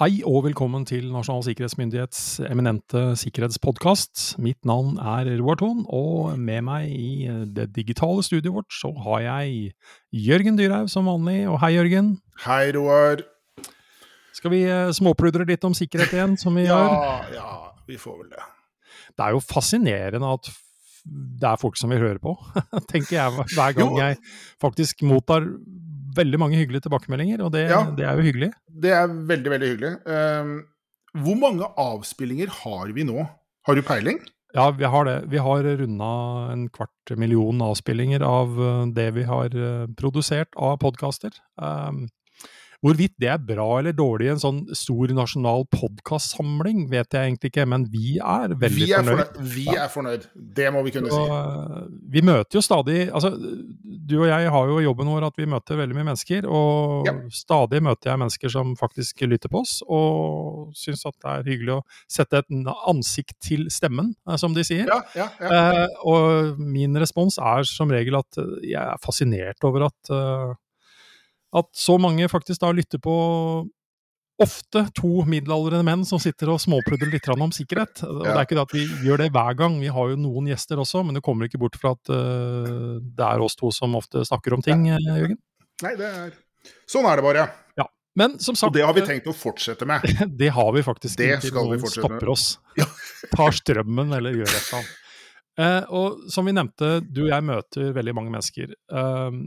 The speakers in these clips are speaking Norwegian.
Hei og velkommen til Nasjonal sikkerhetsmyndighets eminente sikkerhetspodkast. Mitt navn er Roar Thon, og med meg i det digitale studioet vårt så har jeg Jørgen Dyrhaug som vanlig. Og hei, Jørgen. Hei, Roar. Skal vi eh, småpludre litt om sikkerhet igjen, som vi ja, gjør? Ja, vi får vel det. Det er jo fascinerende at det er folk som vil høre på, tenker jeg hver gang jeg faktisk mottar veldig mange hyggelige tilbakemeldinger, og det, Ja. det er jo hyggelig. Det er veldig, veldig hyggelig. Ehm, hvor mange avspillinger har vi nå? Har du peiling? Ja, vi har det. Vi har runda en kvart million avspillinger av eh, det vi har eh, produsert av podkaster. Um, hvorvidt det er bra eller dårlig i en sånn stor nasjonal podkastsamling, vet jeg egentlig ikke, men vi er veldig Vi er fornøyd. fornøyd. Vi er fornøyd. Det må vi kunne Og, si. eh, vi møter jo stadig altså, Du og jeg har jo jobben vår at vi møter veldig mye mennesker, og Ja. stadig møter jeg mennesker som faktisk lytter på oss, og syns at det er hyggelig å sette et ansikt til stemmen, eh, som de sier. Ja, ja, ja. Eh, og min respons er som regel at eh, jeg er fascinert over at, eh, at så mange faktisk da lytter på ofte to middelaldrende menn som sitter og småpludrer litt om sikkerhet. Og Det er ikke det at vi gjør det hver gang, vi har jo noen gjester også, men du kommer ikke bort fra at uh, det er oss to som ofte snakker om ting, eh, Jørgen. Nei, det er Sånn er det bare. Ja. Men som sagt, Og det har vi tenkt å fortsette med. det har vi faktisk Det inntil skal noen stopper oss. Ja. Tar strømmen eller gjør et eller annet. Eh, og som vi nevnte, du og jeg møter veldig mange mennesker. Um,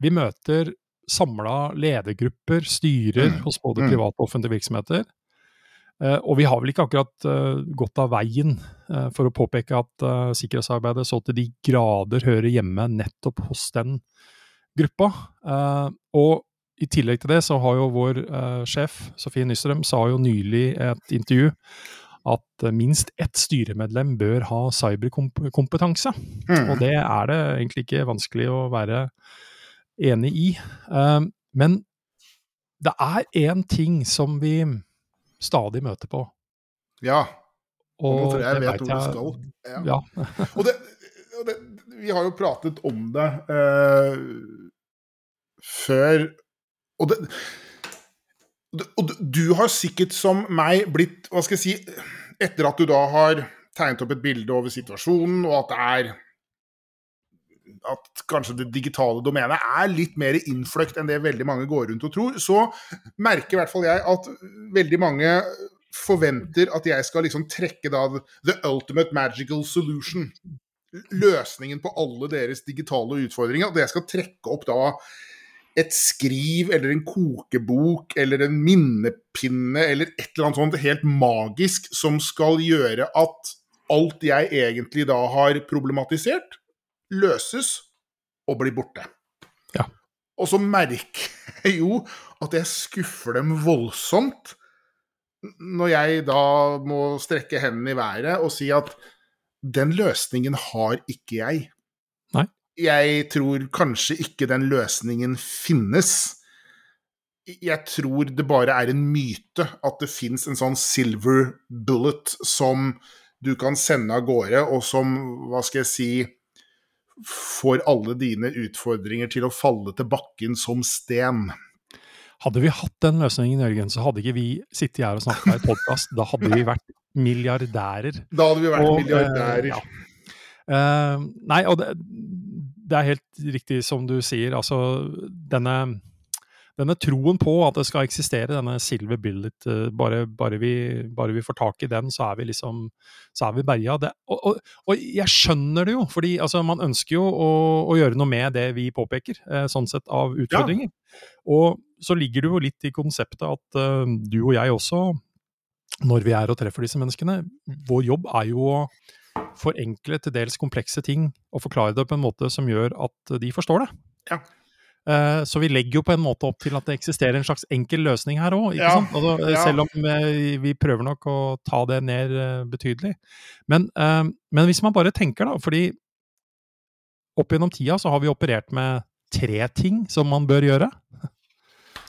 vi møter samla ledergrupper, styrer Mm. hos både Mm. private og offentlige virksomheter. Eh, og vi har vel ikke akkurat eh, gått av veien eh, for å påpeke at sikkerhetsarbeidet så til de grader hører hjemme nettopp hos den gruppa. Og i tillegg til det så har jo vår sjef, Sofie Nystrøm, sa jo nylig i et intervju at minst ett styremedlem bør ha cyberkompetanse. Mm. Og det er det egentlig ikke vanskelig å være enig i. Eh, men det er én ting som vi stadig møter på. Ja. Og jeg jeg vet hvor du skal. Ja. Ja. Og, det, og det, vi har jo pratet om det eh, før Og det og du- du har sikkert som meg blitt Hva skal jeg si Etter at du da har tegnet opp et bilde over situasjonen, og at det er At kanskje det digitale domenet er litt mer innfløkt enn det veldig mange går rundt og tror, så merker i hvert fall jeg at veldig mange forventer at jeg skal liksom trekke da the ultimate magical solution. Løsningen på alle deres digitale utfordringer. At jeg skal trekke opp da et skriv eller en kokebok eller en minnepinne eller et eller annet sånt helt magisk som skal gjøre at alt jeg egentlig da har problematisert, løses og blir borte. Ja. Og så merker jeg jo at jeg skuffer dem voldsomt når jeg da må strekke hendene i været og si at den løsningen har ikke jeg. Nei. Jeg tror kanskje ikke den løsningen finnes. Jeg tror det bare er en myte at det fins en sånn silver bullet som du kan sende av gårde, og som, hva skal jeg si, får alle dine utfordringer til å falle til bakken som sten. Hadde vi hatt den løsningen, Jørgen, så hadde ikke vi sittet her og snakka i podkast. Da hadde vi vært milliardærer. Da hadde vi vært Og, milliardærer. eh, ja. Uh, nei, og det, det er helt riktig som du sier. Altså, denne, denne troen på at det skal eksistere, denne silver billet, eh, bare, bare, vi, bare vi får tak i den, så er vi liksom så er vi berga. Det, og, og, og jeg skjønner det jo, fordi altså, man ønsker jo å, å gjøre noe med det vi påpeker, eh, sånn sett av utfordringer. Og så ligger det jo litt i konseptet at uh, du og jeg også, når vi er og treffer disse menneskene, vår jobb er jo å forenkle til dels komplekse ting og forklare det på en måte som gjør at de forstår det. Ja. Eh, Så vi legger jo på en måte opp til at det eksisterer en slags enkel løsning her òg, Ja, altså, ja. selv om eh, vi prøver nok å ta det ned eh, betydelig. Men, eh, men hvis man bare tenker, da, fordi opp gjennom tida så har vi operert med tre ting som man bør gjøre.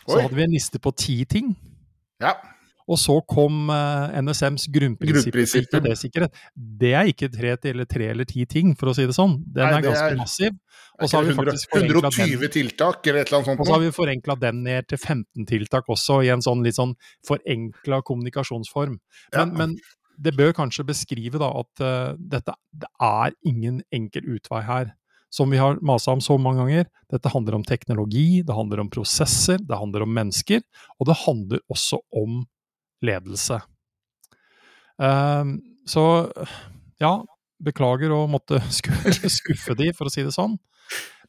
Så Oi. hadde vi en liste på ti ting. Ja. Og så kom uh, NSMs grunnprinsipper for IKT-sikkerhet. Det er ikke tre, eller tre eller ti ting, for å si det sånn. Den Nei, er ganske er, massiv. Og så har vi faktisk 120 tiltak, eller et eller annet sånt. Og så har vi forenkla den ned til 15 tiltak også, i en sånn litt sånn forenkla kommunikasjonsform. Men, ja. men, det bør kanskje beskrive da at uh, dette det er ingen enkel utvei her som vi har masa om så mange ganger. Dette handler om teknologi, det handler om prosesser, det handler om mennesker, og det handler også om ledelse. Uh, så ja, beklager å måtte skuffe, de, for å si det sånn.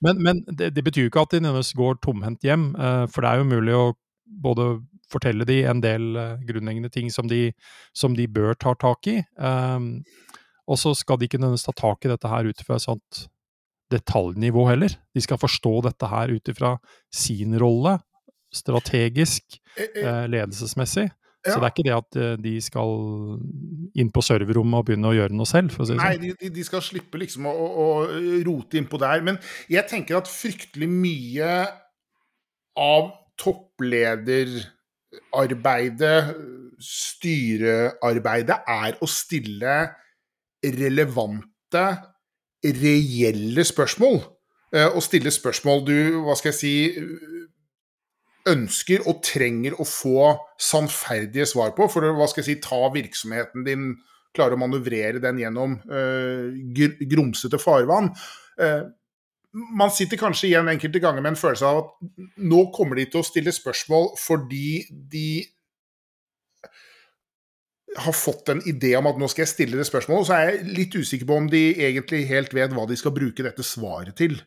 Men, men det, det, betyr jo ikke at de nødvendigvis går tomhendt hjem, uh, for det er jo mulig å både fortelle de en del uh, grunnleggende ting som de, som de, bør ta tak i. Um, og så skal de ikke nødvendigvis ta tak i dette her ut fra et sånt detaljnivå heller. De skal forstå dette her ut ifra sin rolle, strategisk, eh, eh, eh, ledelsesmessig. Ja. Så det er ikke det at de skal inn på serverrommet og begynne å gjøre noe selv? Si Nei, sånn. de, de, skal slippe liksom å, å, rote innpå der. Men jeg tenker at fryktelig mye av topplederarbeidet, styrearbeidet, er å stille relevante reelle spørsmål. Å og stille spørsmål du, hva skal jeg si, ønsker og trenger å få sannferdige svar på. For å hva skal jeg si, ta virksomheten din, klare å manøvrere den gjennom uh, grumsete farvann. Eh, man sitter kanskje igjen enkelte ganger med en følelse av at nå kommer de til å stille spørsmål fordi de har fått en idé om at nå skal jeg stille det spørsmålet, så er jeg litt usikker på om de egentlig helt vet hva de skal bruke dette svaret til.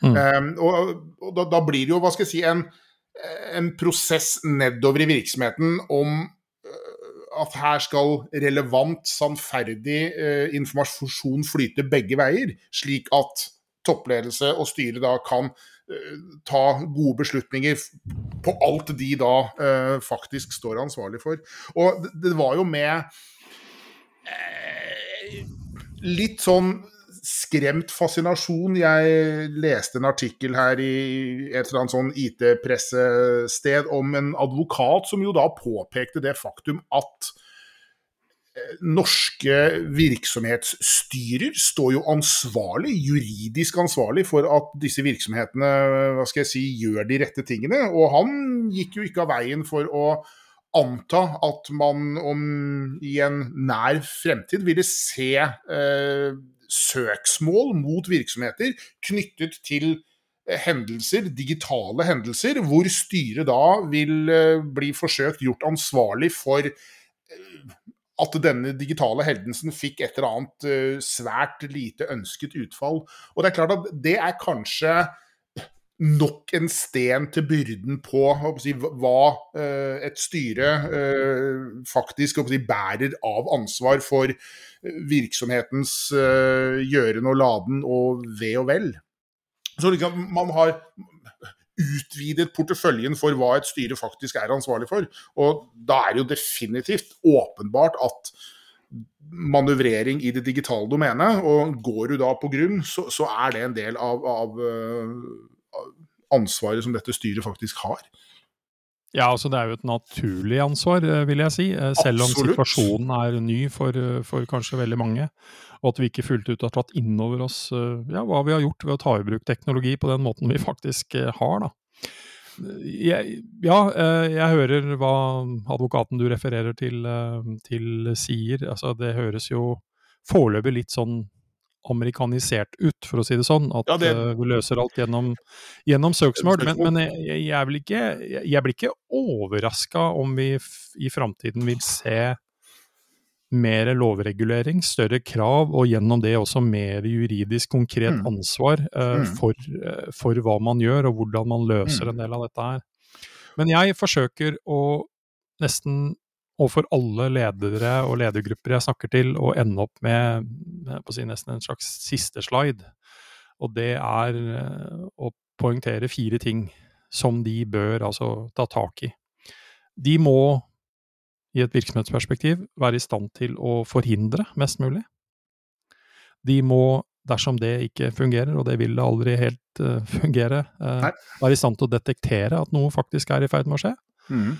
Mm. Um, og, og da, da, blir det jo, hva skal jeg si, en, en prosess nedover i virksomheten om uh, at her skal relevant, sannferdig eh, informasjon flyte begge veier, slik at toppledelse og styre da kan eh, ta gode beslutninger på alt de da eh, faktisk står ansvarlig for. Og det, det var jo med uh, litt sånn skremt fascinasjon. Jeg leste en artikkel her i et eller annet sånn IT-pressested om en advokat som jo da påpekte det faktum at norske virksomhetsstyrer står jo ansvarlig, juridisk ansvarlig, for at disse virksomhetene hva skal jeg si, gjør de rette tingene. Og han gikk jo ikke av veien for å anta at man om i en nær fremtid ville se eh, søksmål mot virksomheter knyttet til eh, hendelser, digitale hendelser, hvor styret da vil eh, bli forsøkt gjort ansvarlig for eh, at denne digitale hendelsen fikk et eller annet svært lite ønsket utfall. Og det er klart at det er kanskje nok en sten til byrden på si, hva uh, et styre uh, faktisk si, bærer av ansvar for virksomhetens gjøren og laden og ve og vel. Så liksom, man har utvidet porteføljen for hva et styre faktisk er ansvarlig for. Og da er det jo definitivt åpenbart at manøvrering i det digitale domenet, og går du da på grunn, så, så er det en del av, av, ansvaret som dette styret faktisk har. Ja, altså det er jo et naturlig ansvar, eh, vil jeg si. Eh, selv om Absolutt. situasjonen er ny for, for, kanskje veldig mange. Og at vi ikke fullt ut har tatt inn over oss ja, hva vi har gjort ved å ta i bruk teknologi på den måten vi faktisk har. da. Jeg, ja, jeg hører hva advokaten du refererer til, til sier. Altså, det høres jo foreløpig litt sånn amerikanisert ut, for å si det sånn. At ja, det... uh, vi løser alt gjennom, gjennom søksmål. Men, men jeg, jeg, ikke, jeg, blir ikke overraska om vi i framtiden vil se mer lovregulering, større krav, og gjennom det også mer juridisk konkret mm. ansvar uh, for, uh, for, hva man gjør, og hvordan man løser mm. en del av dette her. Men jeg forsøker å nesten overfor alle ledere og ledergrupper jeg snakker til, å ende opp med si, nesten en slags siste slide. Og det er eh, å poengtere fire ting som de bør altså ta tak i. De må, i et virksomhetsperspektiv, være i stand til å forhindre mest mulig. De må, dersom det ikke fungerer, og det vil det aldri helt uh, fungere, uh, være i stand til å detektere at noe faktisk er i ferd med å skje. Mm.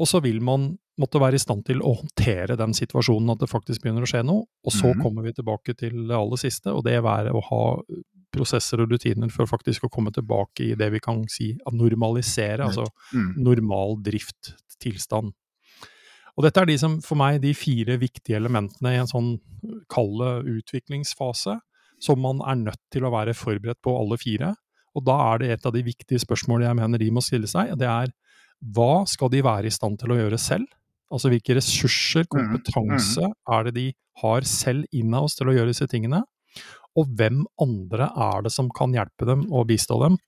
Og så vil man måtte være i stand til å håndtere den situasjonen at det faktisk begynner å skje noe. Og så Mhm. kommer vi tilbake til det aller siste, og det være å ha prosesser og rutiner for faktisk å komme tilbake i det vi kan si at normalisere, altså Mm. normal drifttilstand. Og dette er de som, for meg, de fire viktige elementene i en sånn kalde utviklingsfase, som man er nødt til å være forberedt på alle fire. Og da er det et av de viktige spørsmålene jeg mener de må stille seg, og det er hva skal de være i stand til å gjøre selv? Altså hvilke ressurser, kompetanse, er det de har selv innaus til å gjøre disse tingene? Og hvem andre er det som kan hjelpe dem og bistå dem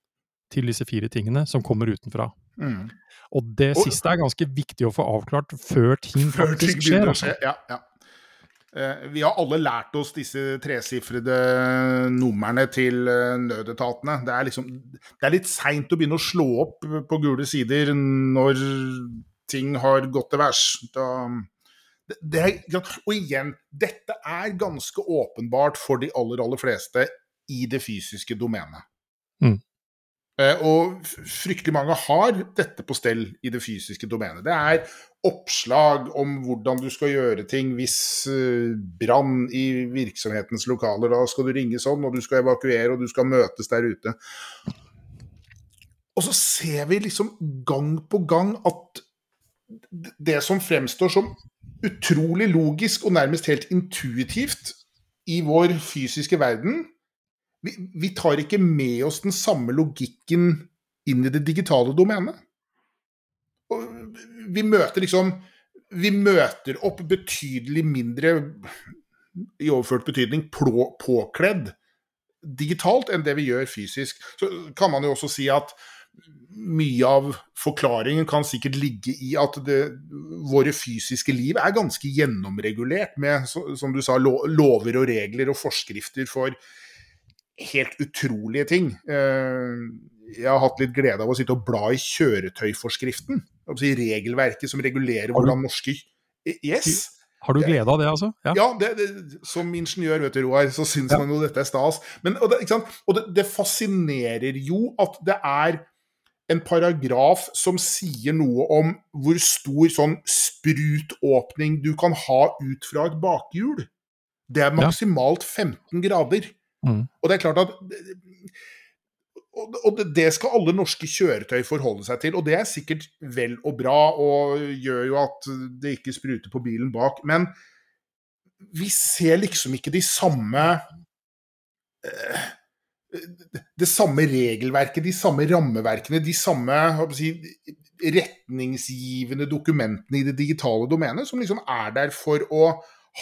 til disse fire tingene, som kommer utenfra? Mm. Og det siste er ganske viktig å få avklart før ting faktisk skjer. Altså. Ja, ja. Eh, Vi har alle lært oss disse tresifrede numrene til eh, nødetatene. Det er, liksom, det er litt seint å begynne å slå opp på gule sider når ting har gått til værs. Og igjen, dette er ganske åpenbart for de aller, aller fleste i det fysiske domenet. Mm. Eh, Og fryktelig mange har dette på stell i det fysiske domenet. Det er oppslag om hvordan du skal gjøre ting hvis eh, brann i virksomhetens lokaler. Da skal du ringe sånn, og du skal evakuere, og du skal møtes der ute. Og så ser vi liksom gang på gang at det som fremstår som utrolig logisk og nærmest helt intuitivt i vår fysiske verden, vi, vi tar ikke med oss den samme logikken inn i det digitale domenet. Vi møter liksom Vi møter opp betydelig mindre, i overført betydning, plå, påkledd digitalt enn det vi gjør fysisk. Så kan man jo også si at mye av forklaringen kan sikkert ligge i at det, våre fysiske liv er ganske gjennomregulert med, som du sa, lover og regler og forskrifter for helt utrolige ting. Eh, Jeg har hatt litt glede av å sitte og bla i kjøretøyforskriften. Altså i regelverket som regulerer hvordan norske Yes! Har du glede av det, altså? Ja. Ja, det, det, som ingeniør, vet du, Roar, så syns man jo dette er stas. Men, og det? Og det, det fascinerer jo at det er en paragraf som sier noe om hvor stor sånn sprutåpning du kan ha ut fra et bakhjul. Det er maksimalt 15 grader. Mm. Og det er klart at og det- skal alle norske kjøretøy forholde seg til. Og det er sikkert vel og bra, og gjør jo at det ikke spruter på bilen bak. Men vi ser liksom ikke de samme eh, Det samme regelverket, de samme rammeverkene, de samme si, retningsgivende dokumentene i det digitale domenet, som liksom er der for å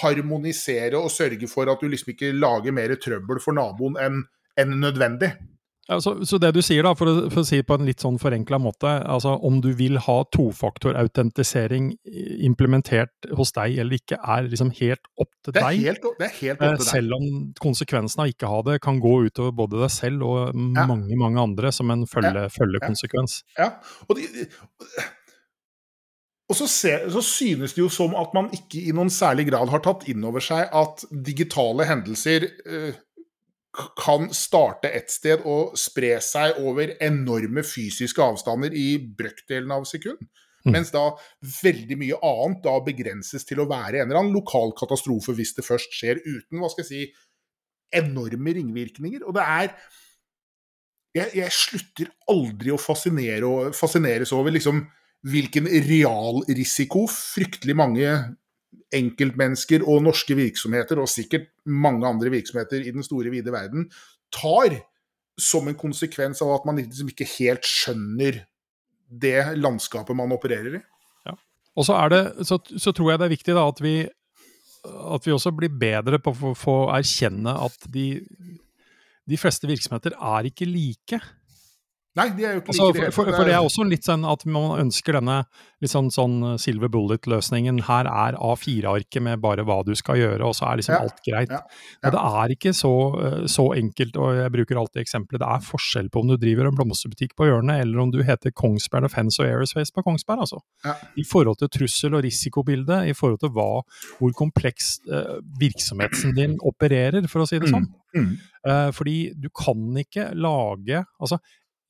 harmonisere og sørge for at du liksom ikke lager mer trøbbel for naboen enn en nødvendig. Ja, så, så det du sier, da, for å, for å si det på en litt sånn forenkla måte, altså om du vil ha tofaktorautentisering implementert hos deg eller ikke, er liksom helt opp til deg. helt, det er helt Eh, opp til deg. Selv om konsekvensen av ikke ha det kan gå utover både deg selv og Ja. mange, mange andre som en følge, følgekonsekvens. Ja, og, de, og så, ser, så synes det jo som at man ikke i noen særlig grad har tatt inn over seg at digitale hendelser eh, kan starte et sted og spre seg over enorme fysiske avstander i brøkdelen av sekund. Mm. Mens da veldig mye annet da begrenses til å være en eller annen lokal katastrofe hvis det først skjer uten hva skal jeg si, enorme ringvirkninger. Og det er jeg, jeg slutter aldri å fascinere, og- fascineres over liksom hvilken realrisiko fryktelig mange enkeltmennesker og norske virksomheter, og sikkert mange andre virksomheter i den store, vide verden, tar som en konsekvens av at man liksom ikke helt skjønner det landskapet man opererer i. Og så, det, så, så tror jeg det er viktig da at vi, at vi også blir bedre på å få erkjenne at de, de fleste virksomheter er ikke like. Nei, de er jo ikke Altså, like for, for, for det er også litt sånn at man ønsker denne litt sånn, sånn silver bullet-løsningen. Her er A4-arket med bare hva du skal gjøre, og så er liksom Ja, alt greit. ja, ja. Men det er ikke så, eh, så enkelt, og jeg bruker alltid eksempelet. Det er forskjell på om du driver en blomsterbutikk på hjørnet, eller om du heter Kongsberg Defence og Aerospace på Kongsberg, altså. Ja. I forhold til trussel- og risikobildet, i forhold til hva, hvor kompleks eh, virksomheten din opererer, for å si det sånn. Mm. Eh, fordi du kan ikke lage Altså,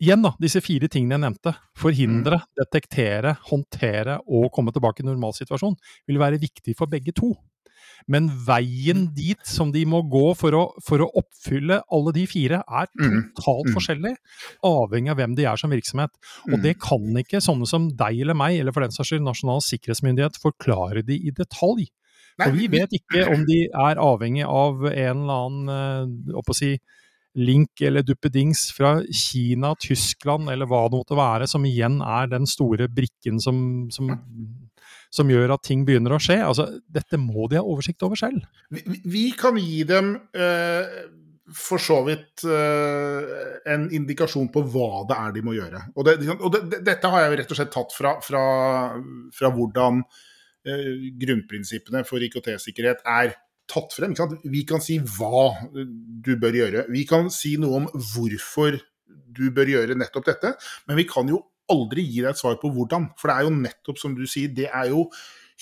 igjen, da, disse fire tingene jeg nevnte, forhindre, detektere, håndtere og komme tilbake i normalsituasjon, vil være viktig for begge to. Men veien dit som de må gå for å, for å oppfylle alle de fire, er Mm. totalt Mm. forskjellig, avhengig av hvem de er som virksomhet. Og Mm. det kan ikke sånne som deg eller meg, eller for den saks skyld Nasjonal sikkerhetsmyndighet, forklare de i detalj. For vi vet ikke om de er avhengig av en eller annen eh, å si, link eller duppedings fra Kina, Tyskland eller hva det måtte være, som igjen er den store brikken som, som, som gjør at ting begynner å skje. Altså, dette må de ha oversikt over selv. Vi, vi- kan gi dem eh, for så vidt eh, en indikasjon på hva det er de må gjøre. Og, det, og det, det, dette har jeg rett og slett tatt fra, fra, fra hvordan eh, grunnprinsippene for IKT-sikkerhet er tatt frem. Vi kan si hva du bør gjøre. Vi kan si noe om hvorfor du bør gjøre nettopp dette, men vi kan jo aldri gi deg et svar på hvordan. For det er jo nettopp som du sier, det er jo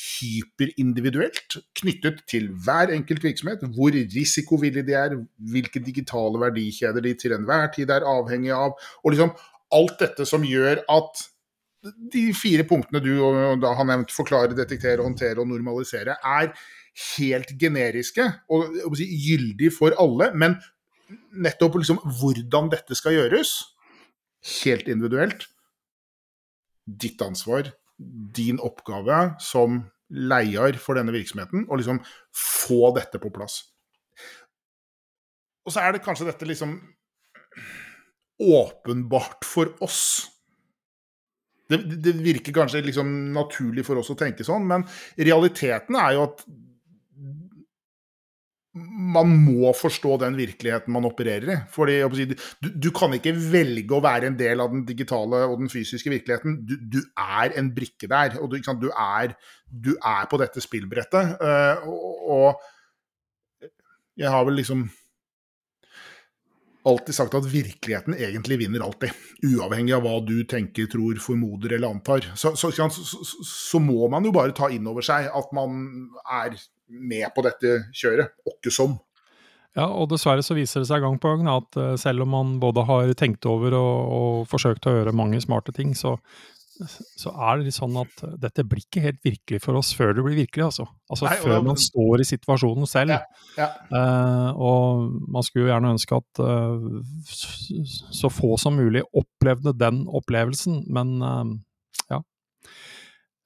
hyperindividuelt knyttet til hver enkelt virksomhet. Hvor risikovillig de er, hvilke digitale verdikjeder de til enhver tid er avhengig av. Og liksom alt dette som gjør at de fire punktene du da har nevnt, forklare, detektere, håndtere og normalisere, er helt generiske og si, gyldig for alle. Men nettopp liksom hvordan dette skal gjøres, helt individuelt. Ditt ansvar, din oppgave som leier for denne virksomheten, å liksom få dette på plass. Og så er det kanskje dette liksom åpenbart for oss. Det, det virker kanskje liksom naturlig for oss å tenke sånn, men realiteten er jo at man må forstå den virkeligheten man opererer i. Fordi du, du kan ikke velge å være en del av den digitale og den fysiske virkeligheten. Du, du er en brikke der, og du, du, er, er på dette spillbrettet. eh, og, jeg har vel liksom alltid sagt at virkeligheten egentlig vinner alltid. Uavhengig av hva du tenker, tror, formoder eller antar. Så, så, så, så må man jo bare ta inn over seg at man er med på dette kjøret, åkke som. Ja, og dessverre så viser det seg gang på gang at uh, selv om man både har tenkt over og, og forsøkt å gjøre mange smarte ting, så, så er det litt sånn at dette blir ikke helt virkelig for oss før det blir virkelig, altså. Altså Nei, før man står i situasjonen selv. Ja, ja. Eh, og man skulle jo gjerne ønske at eh, så få som mulig opplevde den opplevelsen, men eh. Eh,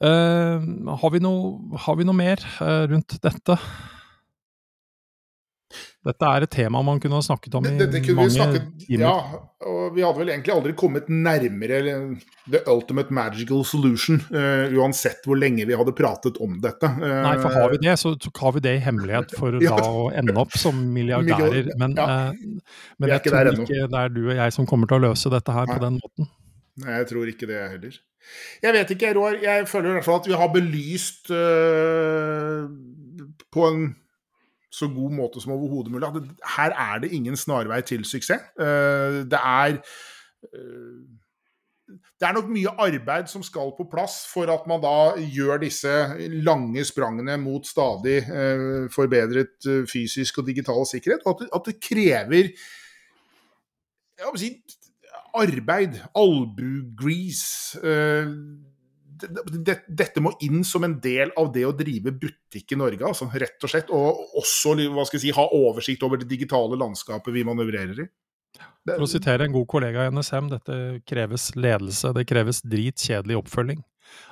har, vi noe, har vi noe mer eh, rundt dette? Dette er et tema man kunne ha snakket om i Dette kunne vi snakket timer. Ja, og vi hadde vel egentlig aldri kommet nærmere the ultimate magical solution, uh, uansett hvor lenge vi hadde pratet om dette. Uh, Nei, for har vi det, så så har vi det i hemmelighet for Ja. da å ende opp som milliardærer. Men, ja. uh, men jeg tror ikke det er du og jeg som kommer til å løse dette her på den måten. Nei, jeg tror ikke det heller. Jeg vet ikke, Roar. Jeg føler i hvert fall at vi har belyst øh, på en så god måte som overhodet mulig at her er det ingen snarvei til suksess. Uh, det er uh, det er nok mye arbeid som skal på plass for at man da gjør disse lange sprangene mot stadig uh, forbedret fysisk og digital sikkerhet, og at at det krever jeg må si, arbeid, albugrease eh, det, det, Dette må inn som en del av det å drive butikk i Norge, altså, rett og slett. Og også hva skal jeg si, ha oversikt over det digitale landskapet vi manøvrerer i. Det, For å sitere en god kollega i NSM, dette kreves ledelse, det kreves dritkjedelig oppfølging.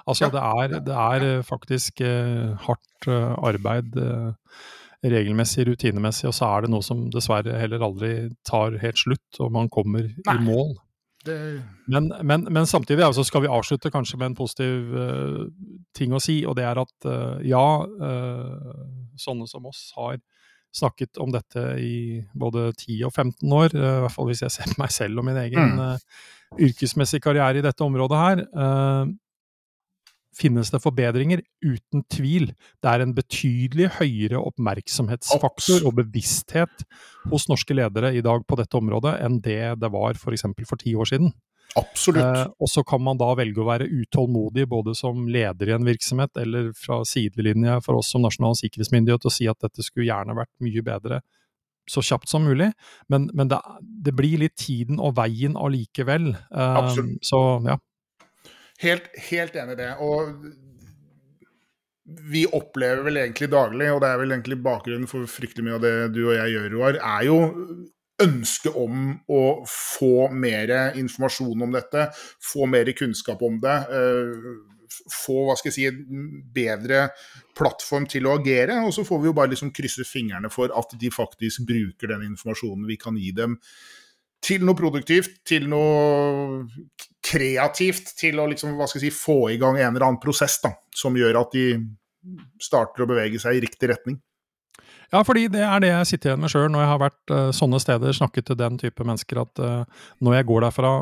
Altså Ja, det, er, det er eh, faktisk eh, hardt eh, arbeid eh, regelmessig, rutinemessig, og så er det noe som dessverre heller aldri tar helt slutt, og man kommer Nei. i mål. Det, Men, men, men samtidig altså, skal vi avslutte kanskje med en positiv uh, ting å si, og det er at uh, ja, uh, sånne som oss har snakket om dette i både 10 og 15 år, i hvert fall hvis jeg ser på meg selv og min egen Mm. yrkesmessige karriere i dette området her. Eh, finnes det forbedringer? Uten tvil. Det er en betydelig høyere oppmerksomhetsfaktor og bevissthet hos norske ledere i dag på dette området enn det det var f.eks. for, ti år siden. absolutt. Eh, og så kan man da velge å være utålmodig både som leder i en virksomhet eller fra sidelinje for oss som nasjonal sikkerhetsmyndighet og si at dette skulle gjerne vært mye bedre så kjapt som mulig, men, men det, det, blir litt tiden og veien allikevel. Absolutt. Så ja. Helt, helt enig i det. Og vi opplever vel egentlig daglig, og det er vel egentlig bakgrunnen for fryktelig mye av det du og jeg gjør, Roar, er jo ønsket om å få mer informasjon om dette, få mer kunnskap om det. Få hva skal jeg si, bedre plattform til å agere. Og så får vi jo bare liksom krysse fingrene for at de faktisk bruker den informasjonen vi kan gi dem til noe produktivt, til noe kreativt, til å liksom, hva skal jeg si, få i gang en eller annen prosess da, som gjør at de starter å bevege seg i riktig retning. Ja, fordi det er det jeg sitter igjen med sjøl når jeg har vært uh, sånne steder, snakket til den type mennesker, at uh, når jeg går derfra,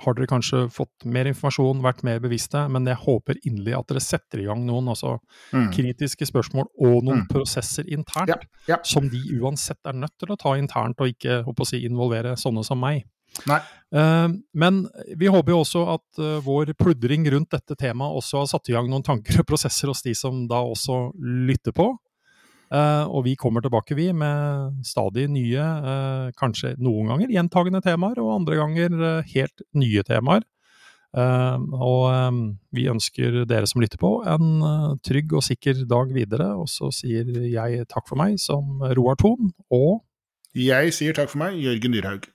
har dere kanskje fått mer informasjon, vært mer bevisste, men jeg håper inderlig at dere setter i gang noen altså, mm. kritiske spørsmål og noen mm. prosesser internt, ja, ja. som de uansett er nødt til å ta internt, og ikke å si, involvere sånne som meg. Uh, men vi håper jo også at uh, vår pludring rundt dette temaet også har satt i gang noen tanker og prosesser hos de som da også lytter på. Uh, og vi kommer tilbake, vi, med stadig nye, uh, kanskje noen ganger gjentagende temaer, og andre ganger uh, helt nye temaer. og vi ønsker dere som lytter på, en trygg og sikker dag videre. Og så sier jeg takk for meg som Roar Thon, og Jeg sier takk for meg, Jørgen Dyrhaug.